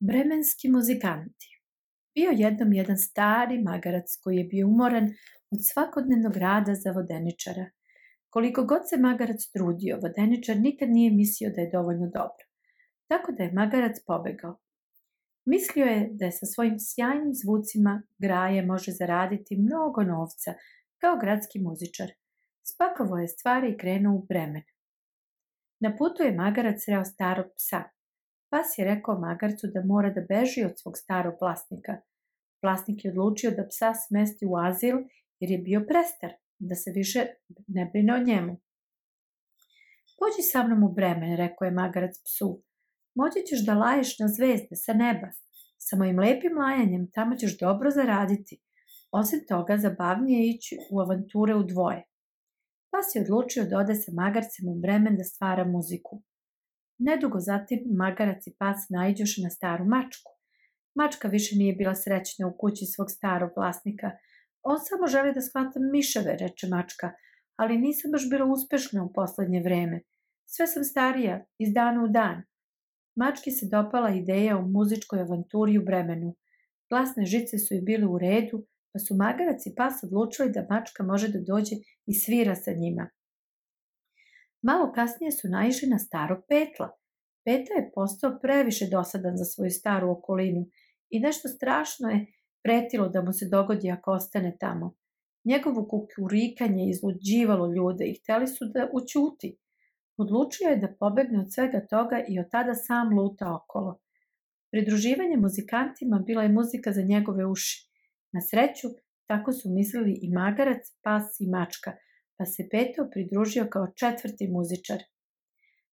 Bremenski muzikanti Bio jednom jedan stari magarac koji je bio umoran od svakodnevnog rada za vodeničara. Koliko god se magarac trudio, vodeničar nikad nije mislio da je dovoljno dobro. Tako da je magarac pobegao. Mislio je da je sa svojim sjajnim zvucima graje može zaraditi mnogo novca kao gradski muzičar. Spakovo je stvari i krenuo u Bremen. Na putu je magarac sreo starog psa. Pas je rekao magarcu da mora da beži od svog starog vlasnika. Vlasnik je odlučio da psa smesti u azil jer je bio prestar, da se više ne brine o njemu. Pođi sa mnom u Bremen, rekao je magarac psu. Moći ćeš da laješ na zvezde sa neba. Sa mojim lepim lajanjem tamo ćeš dobro zaraditi. Osim toga, zabavnije je ići u avanture u dvoje. Pas je odlučio da ode sa magarcem u Bremen da stvara muziku. Nedugo zatim magarac i pas najđoše na staru mačku. Mačka više nije bila srećna u kući svog starog vlasnika. On samo želi da shvata miševe, reče mačka, ali nisam baš bila uspešna u poslednje vreme. Sve sam starija, iz dana u dan. Mački se dopala ideja o muzičkoj avanturi u Bremenu. Glasne žice su i bile u redu, pa su magarac i pas odlučili da mačka može da dođe i svira sa njima. Malo kasnije su naišli na starog petla. Peta je postao previše dosadan za svoju staru okolinu i nešto strašno je pretilo da mu se dogodi ako ostane tamo. Njegovo kukurikanje izluđivalo ljude i hteli su da učuti. Odlučio je da pobegne od svega toga i od tada sam luta okolo. Pridruživanje muzikantima bila je muzika za njegove uši. Na sreću, tako su mislili i magarac, pas i mačka – pa se Peto pridružio kao četvrti muzičar.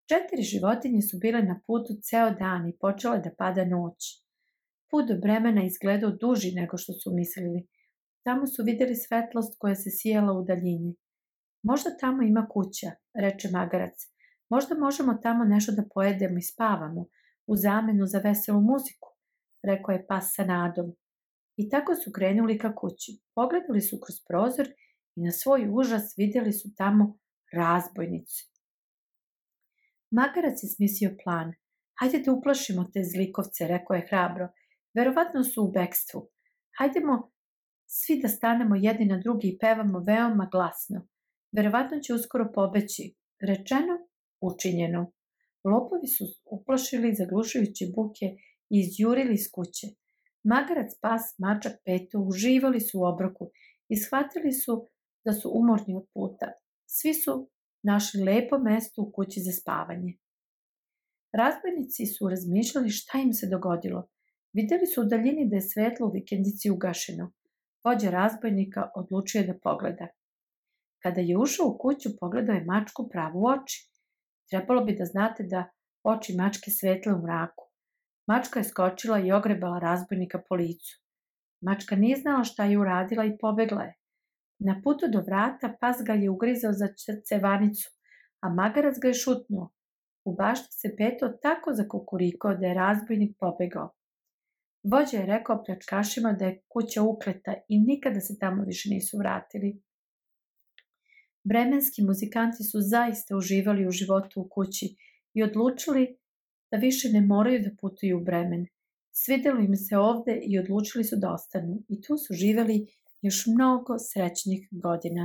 Četiri životinje su bile na putu ceo dan i počela da pada noć. Put do Bremena izgledao duži nego što su mislili. Tamo su videli svetlost koja se sijala u daljini. Možda tamo ima kuća, reče magarac. Možda možemo tamo nešto da pojedemo i spavamo, u zamenu za veselu muziku, rekao je pas sa nadom. I tako su krenuli ka kući. Pogledali su kroz prozor i na svoj užas vidjeli su tamo razbojnicu. Magarac je smislio plan. Hajde da uplašimo te zlikovce, rekao je hrabro. Verovatno su u bekstvu. Hajdemo svi da stanemo jedni na drugi i pevamo veoma glasno. Verovatno će uskoro pobeći. Rečeno, učinjeno. Lopovi su uplašili zaglušujuće buke i izjurili iz kuće. Magarac, pas, mačak, peto uživali su u obroku i shvatili su da su umorni od puta. Svi su našli lepo mesto u kući za spavanje. Razbojnici su razmišljali šta im se dogodilo. Videli su u daljini da je svetlo u vikendici ugašeno. Vođa razbojnika odlučio da pogleda. Kada je ušao u kuću, pogledao je mačku pravu u oči. Trebalo bi da znate da oči mačke svetle u mraku. Mačka je skočila i ogrebala razbojnika po licu. Mačka nije znala šta je uradila i pobegla je. Na putu do vrata pas ga je ugrizao za cevanicu, a magarac ga je šutnuo. U bašti se Peto tako zakukurikao da je razbojnik pobegao. Vođa je rekao pljačkašima da je kuća ukleta i nikada se tamo više nisu vratili. Bremenski muzikanti su zaista uživali u životu u kući i odlučili da više ne moraju da putuju u Bremen. Svidelo im se ovde i odlučili su da ostanu i tu su živeli još mnogo srećnih godina.